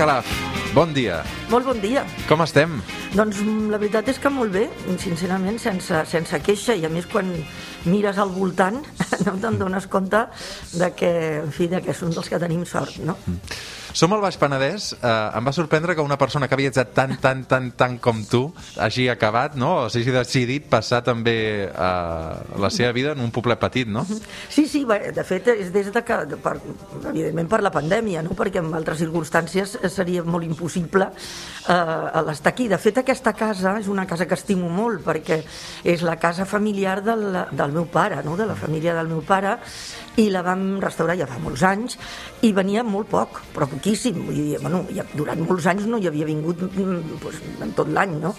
Calaf, bon dia. Molt bon dia. Com estem? Doncs mm, la veritat és que molt bé, sincerament, sense, sense queixa, i a més quan mires al voltant no te'n dones compte de que, en fi, de que som dels que tenim sort, no? Som al Baix Penedès. Eh, em va sorprendre que una persona que ha viatjat tant, tant, tant, tant com tu hagi acabat, no? O s'hagi decidit passar també eh, la seva vida en un poblet petit, no? Sí, sí, de fet, és des de que, per, evidentment per la pandèmia, no? perquè en altres circumstàncies seria molt impossible eh, l'estar aquí. De fet, aquesta casa és una casa que estimo molt, perquè és la casa familiar del, del meu pare, no? de la família del meu pare, i la vam restaurar ja fa molts anys, i venia molt poc, però poquíssim. Vull dir, bueno, ja, durant molts anys no hi havia vingut mm, doncs, en tot l'any, no?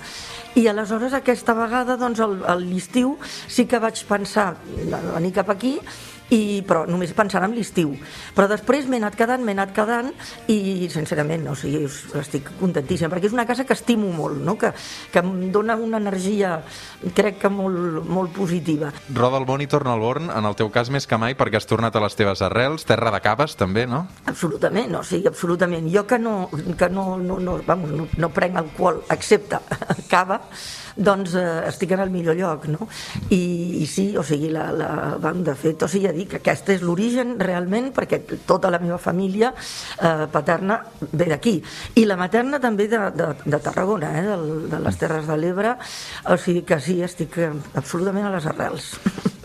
I aleshores aquesta vegada, doncs, a l'estiu sí que vaig pensar venir cap aquí i, però només pensant en l'estiu. Però després m'he anat quedant, m'he anat quedant i, sincerament, no, o sigui, estic contentíssima, perquè és una casa que estimo molt, no? que, que em dona una energia, crec que molt, molt positiva. Roda el Bon i torna al Born, en el teu cas més que mai, perquè has tornat a les teves arrels, terra de caves també, no? Absolutament, o sigui, absolutament. Jo que no, que no, no, no, vamos, no, no prenc alcohol excepte cava, doncs eh, estic en el millor lloc, no? I, i sí, o sigui, la, la, vam, de fet, o sigui, dic que aquest és l'origen realment, perquè tota la meva família eh, paterna ve d'aquí. I la materna també de, de, de Tarragona, eh, de, de les Terres de l'Ebre, o sigui que sí, estic absolutament a les arrels.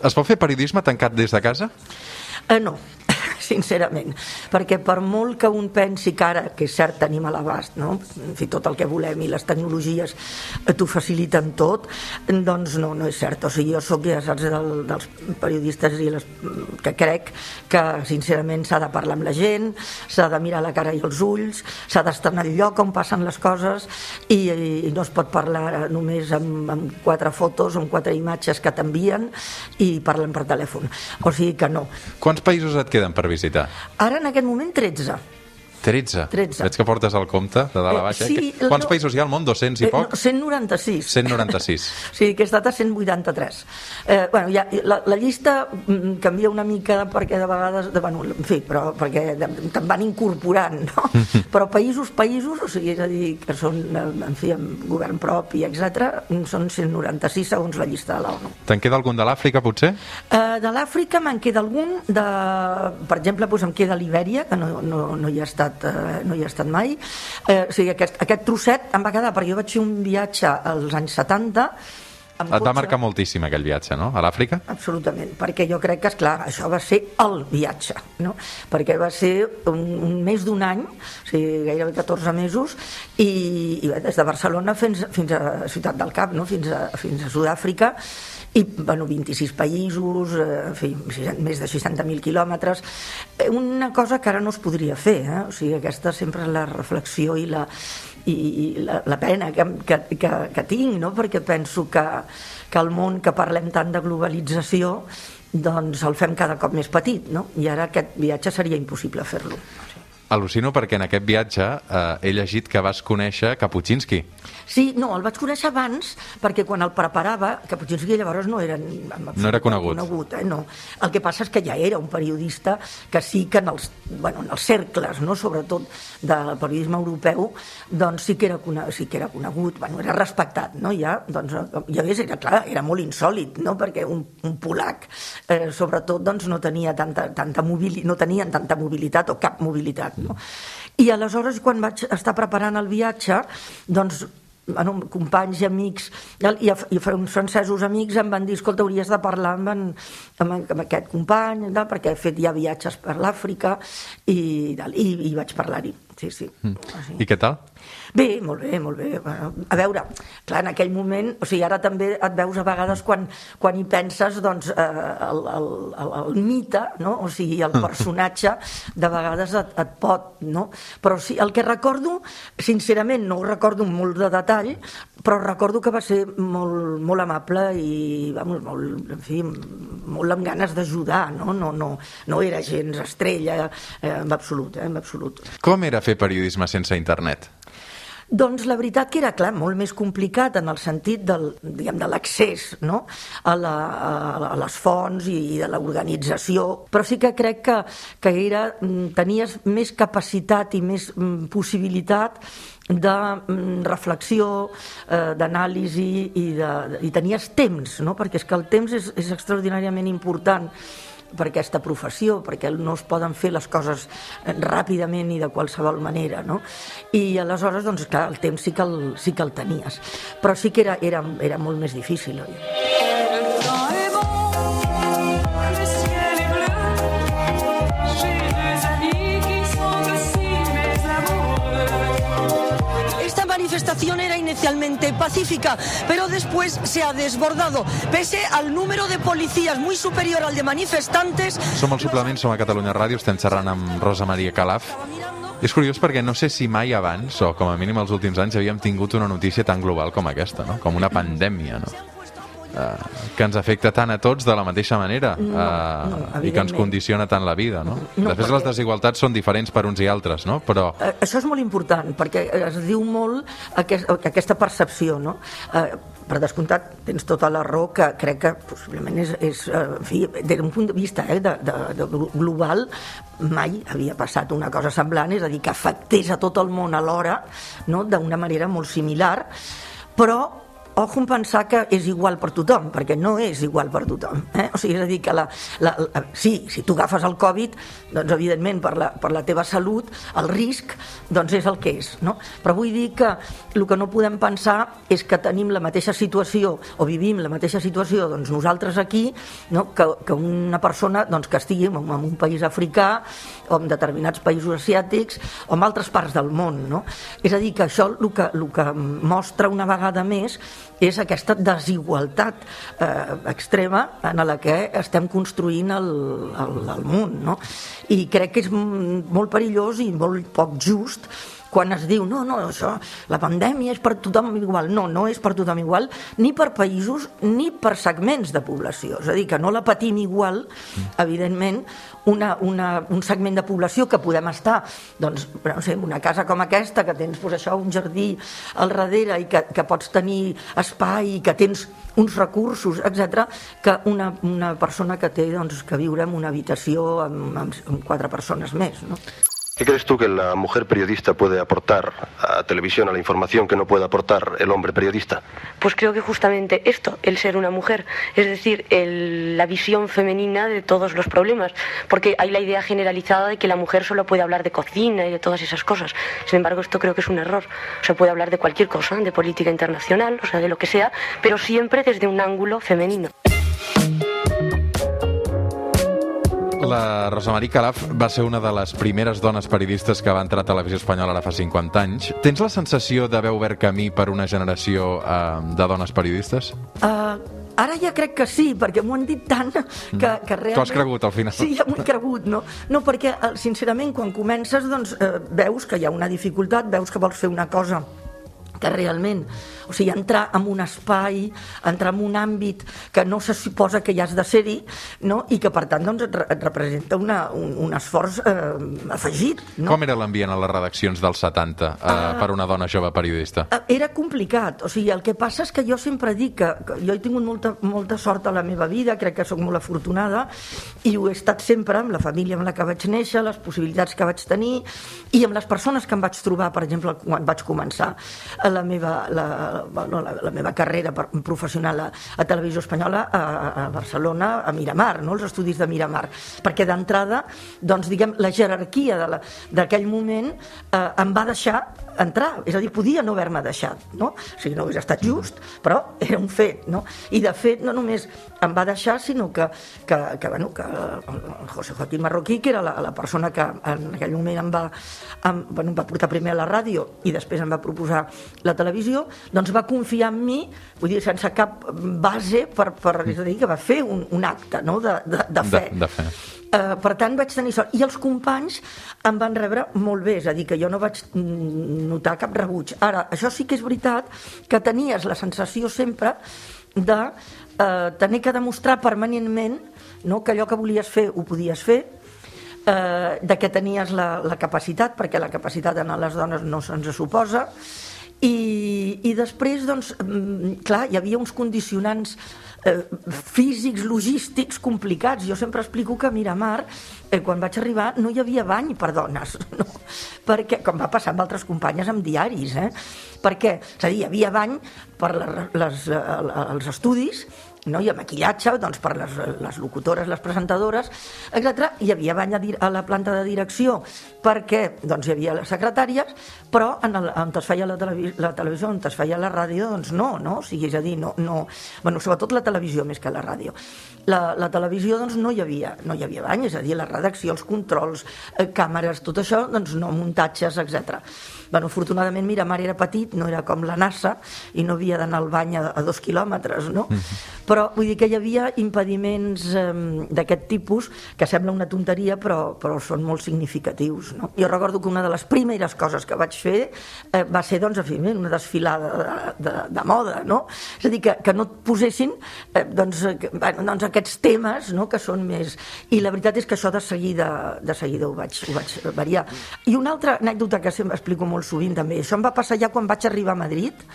Es pot fer periodisme tancat des de casa? Eh, no, sincerament, perquè per molt que un pensi que ara, que és cert, tenim a l'abast, no? en fi, tot el que volem i les tecnologies t'ho faciliten tot, doncs no, no és cert. O sigui, jo sóc, ja saps, del, dels periodistes i les, que crec que, sincerament, s'ha de parlar amb la gent, s'ha de mirar la cara i els ulls, s'ha d'estar en el lloc on passen les coses i, i no es pot parlar només amb, amb quatre fotos, amb quatre imatges que t'envien i parlen per telèfon. O sigui que no. Quants països et queden per visitar? Ara, en aquest moment, 13. 13. 13. Veig que portes el compte de dalt a Eh, baix. eh? sí, Quants no- països hi ha al món? 200 i Eh, poc? no, 196. 196. Sí, que he estat a 183. Eh, bueno, ja, la, la llista mm, canvia una mica perquè de vegades, de, bueno, en fi, però perquè te'n van incorporant, no? Però països, països, o sigui, és a dir, que són, eh, en fi, amb govern propi, etc, són 196 segons la llista de l'ONU. Te'n queda algun de l'Àfrica, potser? Eh, de l'Àfrica me'n queda algun, de, per exemple, doncs em queda l'Ibèria, que no, no, no, hi ha estat, eh, no hi ha estat mai. Eh, o sigui, aquest, aquest trosset em va quedar, perquè jo vaig fer un viatge als anys 70, amb Et va marcar moltíssim aquell viatge, no? A l'Àfrica? Absolutament, perquè jo crec que, esclar, això va ser el viatge, no? perquè va ser un, un mes d'un any, o sigui, gairebé 14 mesos, i, i des de Barcelona fins, fins a Ciutat del Cap, no? fins, a, fins a Sud-àfrica, i bueno, 26 països, eh, en fi, 60 més de 60.000 quilòmetres, Eh, una cosa que ara no es podria fer, eh? o sigui, aquesta sempre la reflexió i la, i, i la, la pena que, que, que, que tinc, no? perquè penso que, que el món que parlem tant de globalització doncs el fem cada cop més petit, no? i ara aquest viatge seria impossible fer-lo. Al·lucino perquè en aquest viatge eh, he llegit que vas conèixer Kapuscinski. Sí, no, el vaig conèixer abans perquè quan el preparava, Kapuscinski llavors no era, No era conegut. conegut eh? no. El que passa és que ja era un periodista que sí que en els, bueno, en els cercles, no? sobretot del periodisme europeu, doncs sí que era, sí que era conegut, bueno, era respectat, no? Ja, doncs, ja ves, era clar, era molt insòlid, no? Perquè un, un polac, eh, sobretot, doncs no tenia tanta, tanta mobili no tenien tanta mobilitat o cap mobilitat, no? I aleshores, quan vaig estar preparant el viatge, doncs bueno, companys i amics i, i uns francesos amics em van dir escolta, hauries de parlar amb, en, amb, amb aquest company tal, perquè he fet ja viatges per l'Àfrica i, i, i vaig parlar-hi sí, sí. Mm. I què tal? Bé, molt bé, molt bé. Bueno, a veure, clar, en aquell moment, o sigui, ara també et veus a vegades quan, quan hi penses, doncs, eh, el, el, el, el mite, no? o sigui, el personatge, de vegades et, et pot, no? Però sí, el que recordo, sincerament, no ho recordo amb molt de detall, però recordo que va ser molt, molt amable i, vamos, molt, en fi, molt amb ganes d'ajudar, no? No, no, no era gens estrella, eh, en absolut, eh, en absolut. Com era fer periodisme sense internet? Doncs la veritat que era, clar, molt més complicat en el sentit del, diguem, de l'accés no? a, la, a les fonts i, de l'organització, però sí que crec que, que era, mm, tenies més capacitat i més mm, possibilitat de mm, reflexió, eh, d'anàlisi i, de, i tenies temps, no? perquè és que el temps és, és extraordinàriament important per aquesta professió, perquè no es poden fer les coses ràpidament i de qualsevol manera, no? I aleshores, doncs, clar, el temps sí que el, sí que el tenies, però sí que era, era, era molt més difícil, oi? manifestación era inicialmente pacífica, pero después se ha desbordado. Pese al número de policías muy superior al de manifestantes... Som al suplement, som a Catalunya Ràdio, estem xerrant amb Rosa Maria Calaf. És curiós perquè no sé si mai abans, o com a mínim els últims anys, havíem tingut una notícia tan global com aquesta, no? com una pandèmia. No? Uh, que ens afecta tant a tots de la mateixa manera no, no, i que ens condiciona tant la vida, no? no Després perquè... les desigualtats són diferents per uns i altres, no? Però... Uh, això és molt important, perquè es diu molt aquest, aquesta percepció, no? Uh, per descomptat, tens tota la raó que crec que possiblement és, és en fi, des d'un punt de vista eh, de, de, de global mai havia passat una cosa semblant, és a dir, que afectés a tot el món alhora, no? d'una manera molt similar, però ojo en pensar que és igual per tothom, perquè no és igual per tothom. Eh? O sigui, és a dir, que la, la, la, sí, si tu agafes el Covid, doncs evidentment per la, per la teva salut, el risc doncs és el que és. No? Però vull dir que el que no podem pensar és que tenim la mateixa situació o vivim la mateixa situació doncs nosaltres aquí no? que, que una persona doncs, que estigui en, en un país africà o en determinats països asiàtics o en altres parts del món. No? És a dir, que això el que, el que mostra una vegada més és aquesta desigualtat eh, extrema en la que estem construint el, el, el món. No? I crec que és molt perillós i molt poc just quan es diu, no, no, això, la pandèmia és per tothom igual. No, no és per tothom igual, ni per països ni per segments de població. És a dir, que no la patim igual, evidentment, una, una, un segment de població que podem estar, doncs, no sé, una casa com aquesta, que tens pues, això, un jardí al darrere i que, que pots tenir espai i que tens uns recursos, etc, que una, una persona que té doncs, que viure en una habitació amb, amb, amb quatre persones més. No? ¿Qué crees tú que la mujer periodista puede aportar a televisión, a la información que no puede aportar el hombre periodista? Pues creo que justamente esto, el ser una mujer, es decir, la visión femenina de todos los problemas, porque hay la idea generalizada de que la mujer solo puede hablar de cocina y de todas esas cosas. Sin embargo, esto creo que es un error. O sea, puede hablar de cualquier cosa, de política internacional, o sea, de lo que sea, pero siempre desde un ángulo femenino. La Rosa Maria Calaf va ser una de les primeres dones periodistes que va entrar a Televisió Espanyola ara fa 50 anys. Tens la sensació d'haver obert camí per una generació uh, de dones periodistes? Uh, Ara ja crec que sí, perquè m'ho han dit tant que, que realment... Tu has cregut al final. Sí, ja m'ho he cregut, no? No, perquè, eh, sincerament, quan comences, doncs, eh, veus que hi ha una dificultat, veus que vols fer una cosa que realment, o sigui, entrar en un espai, entrar en un àmbit que no se suposa que hi has de ser-hi, no? i que per tant doncs, et, et representa una, un, un esforç eh, afegit. No? Com era l'ambient a les redaccions dels 70 eh, uh, per una dona jove periodista? Uh, era complicat, o sigui, el que passa és que jo sempre dic que, que jo he tingut molta, molta sort a la meva vida, crec que sóc molt afortunada, i ho he estat sempre amb la família amb la que vaig néixer, les possibilitats que vaig tenir, i amb les persones que em vaig trobar, per exemple, quan vaig començar la meva, la, bueno, la, la meva carrera professional a, a Televisió Espanyola a, a Barcelona, a Miramar, no? els estudis de Miramar, perquè d'entrada, doncs, diguem, la jerarquia d'aquell moment eh, em va deixar entrar, és a dir, podia no haver-me deixat, no? O sigui, no hagués estat just, però era un fet, no? I de fet, no només em va deixar, sinó que, que, que, bueno, que el José Joaquín Marroquí, que era la, la persona que en aquell moment em va, em, bueno, em va portar primer a la ràdio i després em va proposar la televisió, doncs va confiar en mi, vull dir, sense cap base, per, per, és a dir, que va fer un, un acte no? de, de, de fe. De, de fe. Uh, per tant, vaig tenir sort. I els companys em van rebre molt bé, és a dir, que jo no vaig notar cap rebuig. Ara, això sí que és veritat que tenies la sensació sempre de uh, tenir que demostrar permanentment no, que allò que volies fer ho podies fer, eh, de que tenies la, la capacitat, perquè la capacitat a les dones no se'ns suposa, I, i després, doncs, mm, clar, hi havia uns condicionants eh, físics, logístics complicats. Jo sempre explico que a Miramar, eh, quan vaig arribar, no hi havia bany per dones, no? perquè, com va passar amb altres companyes amb diaris, eh? perquè, és a dir, hi havia bany per les, les, els estudis, no? hi ha maquillatge doncs, per les, les locutores, les presentadores, etc. Hi havia bany a, a la planta de direcció perquè doncs, hi havia les secretàries, però en el, on es feia la, televi la televisió, on es feia la ràdio, doncs no, no? O sigui, és a dir, no, no... Bueno, sobretot la televisió més que la ràdio. La, la televisió doncs, no hi havia no hi havia bany, és a dir, la redacció, els controls, eh, càmeres, tot això, doncs no, muntatges, etc. Bueno, afortunadament Miramar era petit, no era com la NASA, i no havia d'anar al bany a, a dos quilòmetres, no? Mm -hmm. Però vull dir que hi havia impediments eh, d'aquest tipus, que sembla una tonteria, però, però són molt significatius, no? Jo recordo que una de les primeres coses que vaig fer eh, va ser, doncs, evidentment, una desfilada de, de, de moda, no? És a dir, que, que no et posessin eh, doncs, que, bueno, doncs aquests temes no? que són més... I la veritat és que això de seguida, de seguida ho vaig, ho vaig variar. I una altra anècdota que sempre explico molt molt sovint també. Això em va passar ja quan vaig arribar a Madrid,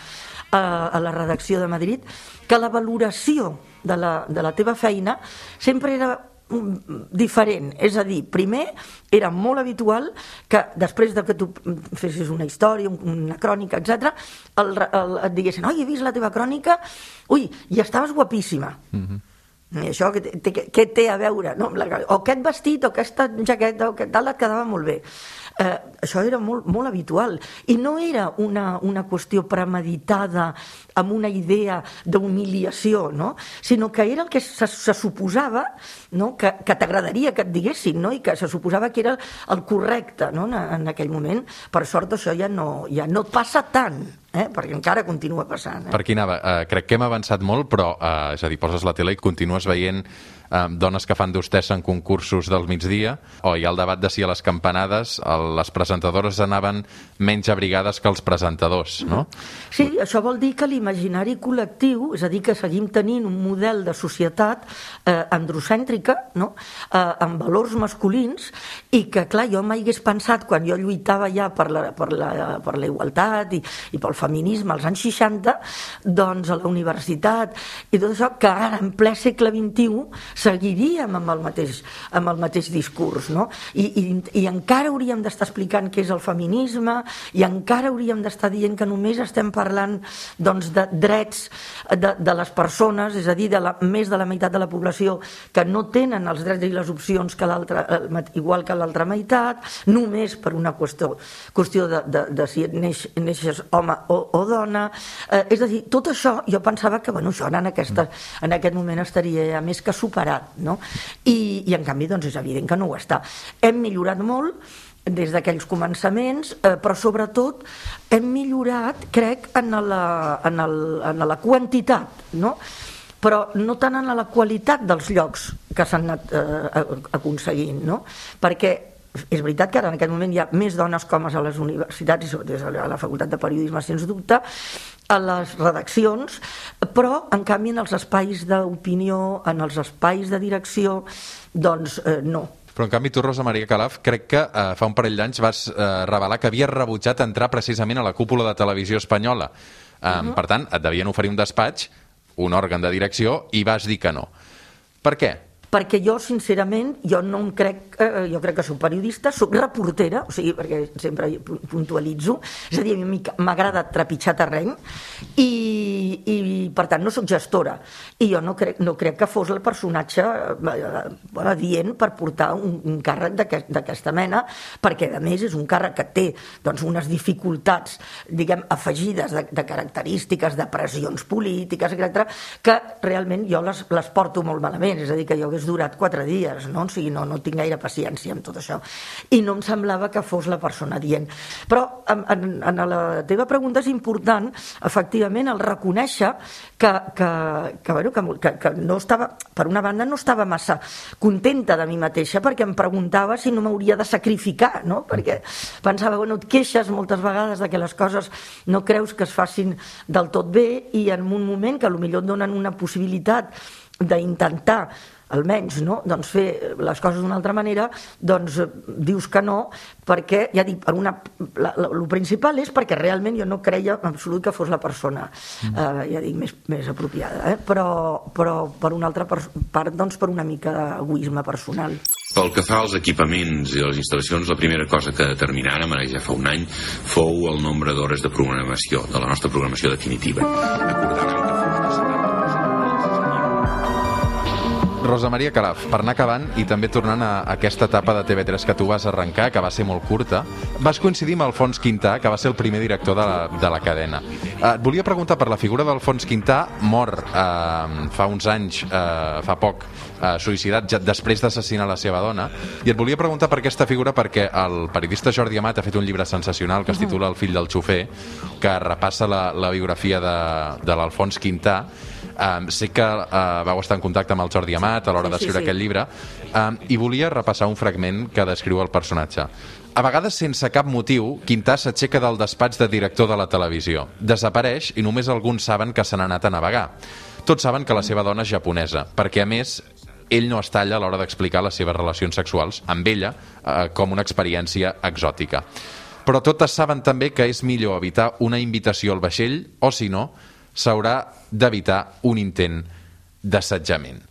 a, a la redacció de Madrid, que la valoració de la, de la teva feina sempre era mm, diferent, és a dir, primer era molt habitual que després de que tu fessis una història, una crònica, etc, el, el, et diguessin, oi, he vist la teva crònica, ui, i estaves guapíssima. Mm -hmm. I això què té, què té a veure? No? O aquest vestit, o aquesta jaqueta, o aquest tal, et quedava molt bé. Eh, això era molt, molt habitual i no era una, una qüestió premeditada amb una idea d'humiliació, no? sinó que era el que se, se suposava no? que, que t'agradaria que et diguessin no? i que se suposava que era el correcte no? en, en aquell moment. Per sort això ja no, ja no passa tant, eh? perquè encara continua passant. Eh? Per aquí anava. Uh, crec que hem avançat molt, però, uh, és a dir, poses la tele i continues veient uh, dones que fan d'hostessa en concursos del migdia, o hi ha el debat de si a les campanades el, les presentadores anaven menys abrigades que els presentadors, no? Sí, això vol dir que l'imaginari col·lectiu, és a dir, que seguim tenint un model de societat eh, androcèntrica, no? eh, amb valors masculins, i que, clar, jo mai hagués pensat, quan jo lluitava ja per la, per la, per la igualtat i, i pel feminisme als anys 60, doncs a la universitat i tot això, que ara en ple segle XXI seguiríem amb el mateix, amb el mateix discurs, no? I, i, i encara hauríem d'estar explicant què és el feminisme i encara hauríem d'estar dient que només estem parlant doncs, de drets de, de les persones, és a dir, de la, més de la meitat de la població que no tenen els drets i les opcions que igual que l'altra meitat, només per una qüestió, qüestió de, de, de si neix, neixes home o, o dona. Eh, és a dir, tot això jo pensava que bueno, això en, aquesta, en aquest moment estaria més que superat, no? I, i en canvi doncs, és evident que no ho està. Hem millorat molt, des d'aquells començaments, eh, però sobretot hem millorat, crec, en la, en el, en la quantitat, no? però no tant en la qualitat dels llocs que s'han anat eh, aconseguint, no? perquè és veritat que ara en aquest moment hi ha més dones homes a les universitats i sobretot a la Facultat de Periodisme, sens dubte, a les redaccions, però en canvi en els espais d'opinió, en els espais de direcció, doncs eh, no. Però en canvi tu, Rosa Maria Calaf, crec que eh, fa un parell d'anys vas eh, revelar que havies rebutjat entrar precisament a la cúpula de televisió espanyola. Eh, uh -huh. Per tant, et devien oferir un despatx, un òrgan de direcció, i vas dir que no. Per què? Perquè jo, sincerament, jo no em crec, eh, jo crec que soc periodista, soc reportera, o sigui, perquè sempre puntualitzo, és a dir, a mi m'agrada trepitjar terreny i, i, per tant, no sóc gestora. I jo no crec, no crec que fos el personatge eh, adient per portar un, un càrrec d'aquesta mena, perquè, a més, és un càrrec que té doncs, unes dificultats, diguem, afegides de, de característiques, de pressions polítiques, etc., que realment jo les, les porto molt malament, és a dir, que jo hagués hagués durat quatre dies, no? O sigui, no, no tinc gaire paciència amb tot això. I no em semblava que fos la persona dient. Però en, en, en la teva pregunta és important, efectivament, el reconèixer que, que, que, bueno, que, que, que no estava, per una banda, no estava massa contenta de mi mateixa perquè em preguntava si no m'hauria de sacrificar, no? Perquè pensava, bueno, et queixes moltes vegades de que les coses no creus que es facin del tot bé i en un moment que potser et donen una possibilitat d'intentar almenys, no? doncs fer les coses d'una altra manera, doncs eh, dius que no, perquè, ja dic, per una, la, la, el principal és perquè realment jo no creia en absolut que fos la persona, mm. eh, ja dic, més, més apropiada, eh? però, però per una altra part, doncs per una mica d'egoisme personal. Pel que fa als equipaments i les instal·lacions, la primera cosa que determinàrem, ara ja fa un any, fou el nombre d'hores de programació, de la nostra programació definitiva. Acordàvem Rosa Maria Calaf, per anar acabant i també tornant a aquesta etapa de TV3 que tu vas arrencar, que va ser molt curta, vas coincidir amb Alfons Quintà, que va ser el primer director de la, de la cadena. Eh, et volia preguntar per la figura d'Alfons Quintà, mort eh, fa uns anys, eh, fa poc, eh, suïcidat ja després d'assassinar la seva dona, i et volia preguntar per aquesta figura perquè el periodista Jordi Amat ha fet un llibre sensacional que es titula El fill del xofer, que repassa la, la biografia de, de l'Alfons Quintà, Um, sé que uh, vau estar en contacte amb el Jordi Amat a l'hora sí, d'escriure sí, sí. aquest llibre um, i volia repassar un fragment que descriu el personatge. A vegades, sense cap motiu, Quintà s'aixeca del despatx de director de la televisió. Desapareix i només alguns saben que se n'ha anat a navegar. Tots saben que la seva dona és japonesa, perquè, a més, ell no es talla a l'hora d'explicar les seves relacions sexuals amb ella eh, com una experiència exòtica. Però totes saben també que és millor evitar una invitació al vaixell o, si no, s'haurà d'evitar un intent d'assetjament.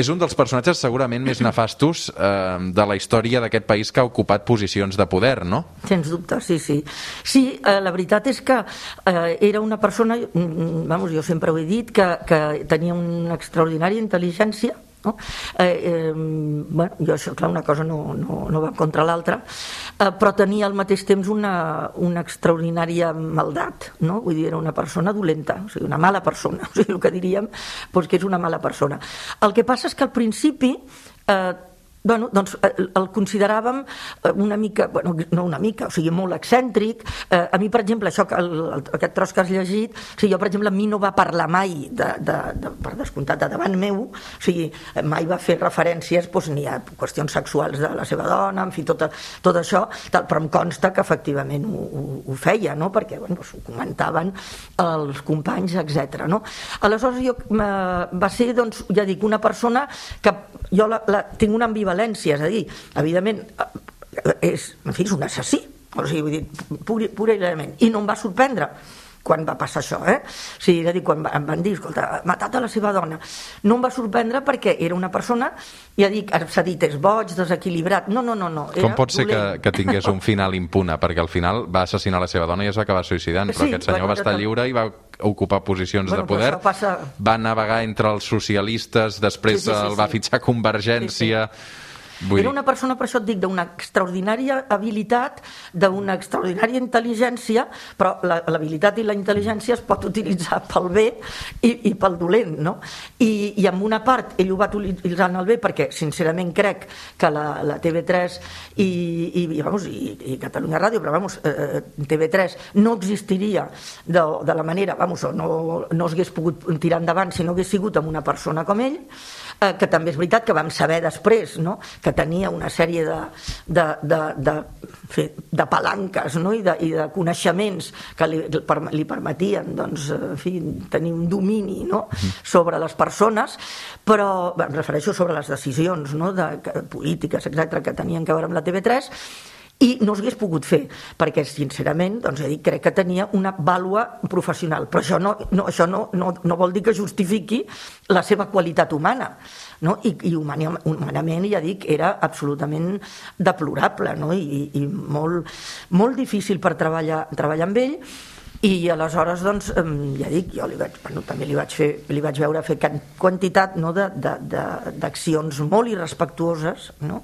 És un dels personatges segurament més nefastos eh, de la història d'aquest país que ha ocupat posicions de poder, no? Sens dubte, sí, sí. Sí, eh, la veritat és que eh, era una persona, mm, vamos, jo sempre ho he dit, que, que tenia una extraordinària intel·ligència, no? Eh, eh, bueno, jo això, clar, una cosa no, no, no va contra l'altra, eh, però tenia al mateix temps una, una extraordinària maldat, no? vull dir, era una persona dolenta, o sigui, una mala persona, o sigui, el que diríem doncs que és una mala persona. El que passa és que al principi eh, Bueno, doncs eh, el consideràvem eh, una mica, bueno, no una mica, o sigui, molt excèntric. Eh, a mi, per exemple, això que el, el, aquest tros que has llegit, o sigui, jo, per exemple, a mi no va parlar mai, de, de, de, per descomptat, de davant meu, o sigui, mai va fer referències doncs, ni a qüestions sexuals de la seva dona, en fi, tot, tot això, tal, però em consta que efectivament ho, ho, ho feia, no?, perquè bueno, doncs, ho comentaven els companys, etc. no? Aleshores, jo, va ser, doncs, ja dic, una persona que jo la, la, tinc una ambivalència, és a dir, evidentment, eh, és, en fi, és un assassí, o sigui, vull dir, pur, pur i no em va sorprendre quan va passar això, eh? O sigui, és a dir, quan em van dir, escolta, ha matat a la seva dona. No em va sorprendre perquè era una persona, ja dic, s'ha dit, és boig, desequilibrat. No, no, no, no. Era Com pot ser que, que tingués un final impune? Perquè al final va assassinar la seva dona i es va acabar suïcidant, però sí, aquest senyor va estar lliure i va ocupar posicions bueno, de poder, passa... va navegar entre els socialistes, després sí, sí, sí, el va fitxar Convergència... Sí, sí Vull... Era una persona, per això et dic, d'una extraordinària habilitat, d'una extraordinària intel·ligència, però l'habilitat i la intel·ligència es pot utilitzar pel bé i, i pel dolent, no? I, I en una part ell ho va utilitzar en el bé perquè, sincerament, crec que la, la TV3 i, i, i, vamos, i, i Catalunya Ràdio, però vamos, eh, TV3 no existiria de, de la manera, vamos, no, no s'hagués pogut tirar endavant si no hagués sigut amb una persona com ell, eh, que també és veritat que vam saber després no? que tenia una sèrie de, de, de, de, de, de palanques no? I, de, i de coneixements que li, li permetien doncs, en fi, tenir un domini no? sobre les persones, però em refereixo sobre les decisions no? de, que, polítiques, etc que tenien que veure amb la TV3, i no s'hagués pogut fer, perquè sincerament doncs, dit, crec que tenia una vàlua professional, però això no, no, això no, no, no vol dir que justifiqui la seva qualitat humana. No? I, i humanament, ja dic, era absolutament deplorable no? I, i molt, molt difícil per treballar, treballar amb ell i aleshores, doncs, ja dic, jo li vaig, bueno, també li vaig, fer, li vaig veure fer quantitat no, d'accions molt irrespectuoses, no?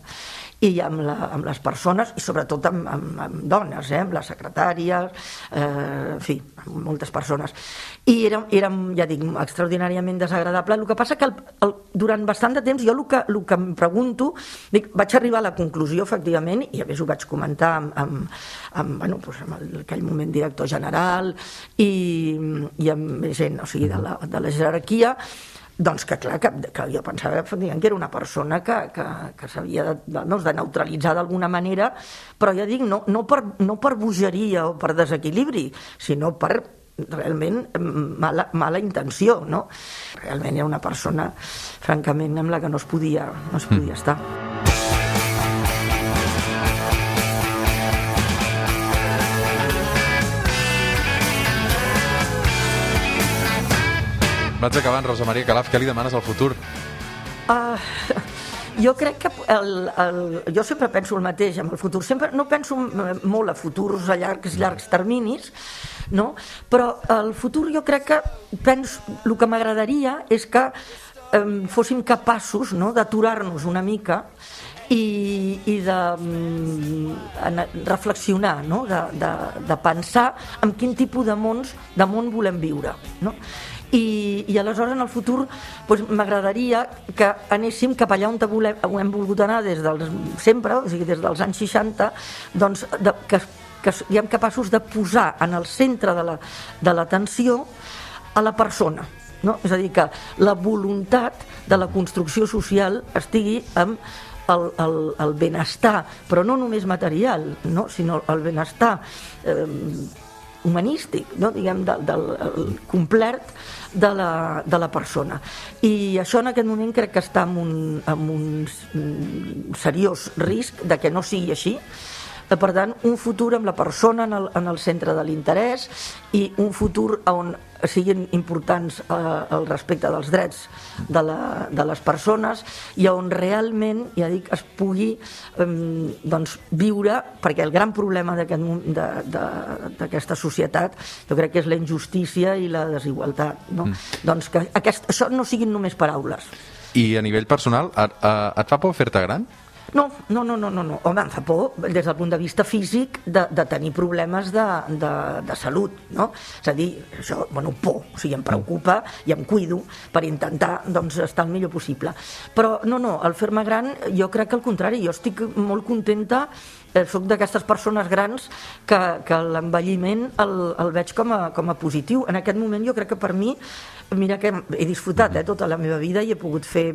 I amb, la, amb les persones i sobretot amb, amb, amb dones, eh? amb les secretàries, eh, en fi, amb moltes persones. I era, era, ja dic, extraordinàriament desagradable. El que passa que el, el, durant bastant de temps jo el que, el que em pregunto, dic, vaig arribar a la conclusió, efectivament, i a més ho vaig comentar amb, amb, amb, bueno, doncs amb el, aquell moment director general i, i amb gent o sigui, de, la, de la jerarquia, doncs que clar, que, que jo pensava que era una persona que, que, que s'havia de, de, doncs, de neutralitzar d'alguna manera, però ja dic, no, no, per, no per bogeria o per desequilibri, sinó per realment mala, mala intenció, no? Realment era una persona, francament, amb la que no es podia, no es podia mm. estar. Vaig acabant, Rosa Maria Calaf, què li demanes al futur? Uh, jo crec que el, el, jo sempre penso el mateix amb el futur, sempre no penso molt a futurs a llargs, llargs terminis, no? però el futur jo crec que penso, el que m'agradaria és que eh, fóssim capaços no? d'aturar-nos una mica i, i de mm, reflexionar, no? de, de, de pensar en quin tipus de mons de món volem viure. No? I, i aleshores en el futur doncs, m'agradaria que anéssim cap allà on volem, hem volgut anar des dels, sempre, o sigui, des dels anys 60, doncs, de, que, que siguem capaços de posar en el centre de l'atenció a la persona. No? És a dir, que la voluntat de la construcció social estigui amb el, el, el benestar, però no només material, no? sinó el benestar eh, humanístic, no? diguem, del, del complet de la, de la persona. I això en aquest moment crec que està en un, en un seriós risc de que no sigui així, per tant, un futur amb la persona en el, en el centre de l'interès i un futur on siguin importants eh, el respecte dels drets de, la, de les persones i on realment, ja dic, es pugui eh, doncs, viure, perquè el gran problema d'aquesta societat jo crec que és la injustícia i la desigualtat. No? Mm. Doncs que aquest, això no siguin només paraules. I a nivell personal, et, et fa por fer-te gran? No, no, no, no, no, no. Home, em fa por des del punt de vista físic de, de tenir problemes de, de, de salut, no? És a dir, això, bueno, por, o sigui, em preocupa i em cuido per intentar doncs, estar el millor possible. Però no, no, el fer-me gran, jo crec que al contrari, jo estic molt contenta eh, soc d'aquestes persones grans que, que l'envelliment el, el veig com a, com a positiu. En aquest moment jo crec que per mi mira que he disfrutat eh, tota la meva vida i he pogut fer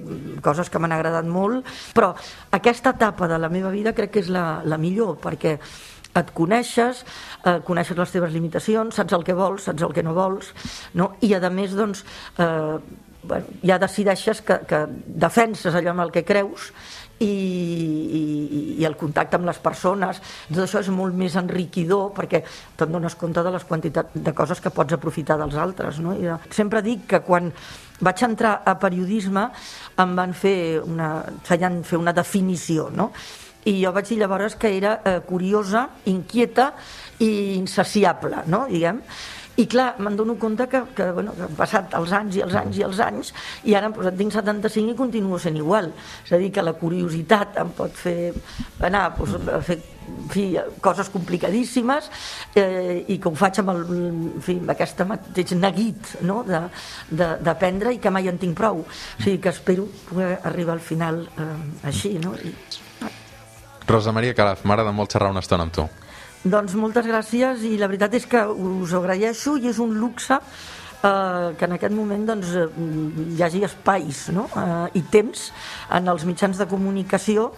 coses que m'han agradat molt, però aquesta etapa de la meva vida crec que és la, la millor, perquè et coneixes, eh, coneixes les teves limitacions, saps el que vols, saps el que no vols, no? i a més, doncs, eh, bueno, ja decideixes que, que defenses allò amb el que creus i, i, i el contacte amb les persones tot això és molt més enriquidor perquè te'n dones compte de les quantitats de coses que pots aprofitar dels altres no? I sempre dic que quan vaig entrar a periodisme em van fer una, feien fer una definició no? i jo vaig dir llavors que era eh, curiosa, inquieta i insaciable, no? diguem i clar, me'n dono compte que, que, bueno, que han passat els anys i els anys i els anys i ara pues, tinc 75 i continuo sent igual. És a dir, que la curiositat em pot fer anar pues, a fer en fi, coses complicadíssimes eh, i que ho faig amb, el, en fi, amb aquest mateix neguit no? d'aprendre i que mai en tinc prou. O sigui que espero poder arribar al final eh, així. No? I... Rosa Maria Calaf, m'agrada molt xerrar una estona amb tu. Doncs moltes gràcies i la veritat és que us agraeixo i és un luxe eh, que en aquest moment doncs, eh, hi hagi espais no? eh, i temps en els mitjans de comunicació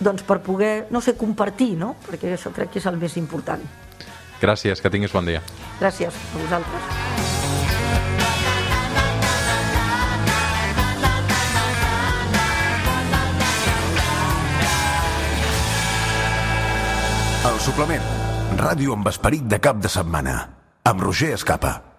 doncs, per poder, no sé, compartir, no? perquè això crec que és el més important. Gràcies, que tinguis bon dia. Gràcies a vosaltres. El suplement Ràdio amb esperit de cap de setmana, amb Roger Escapa.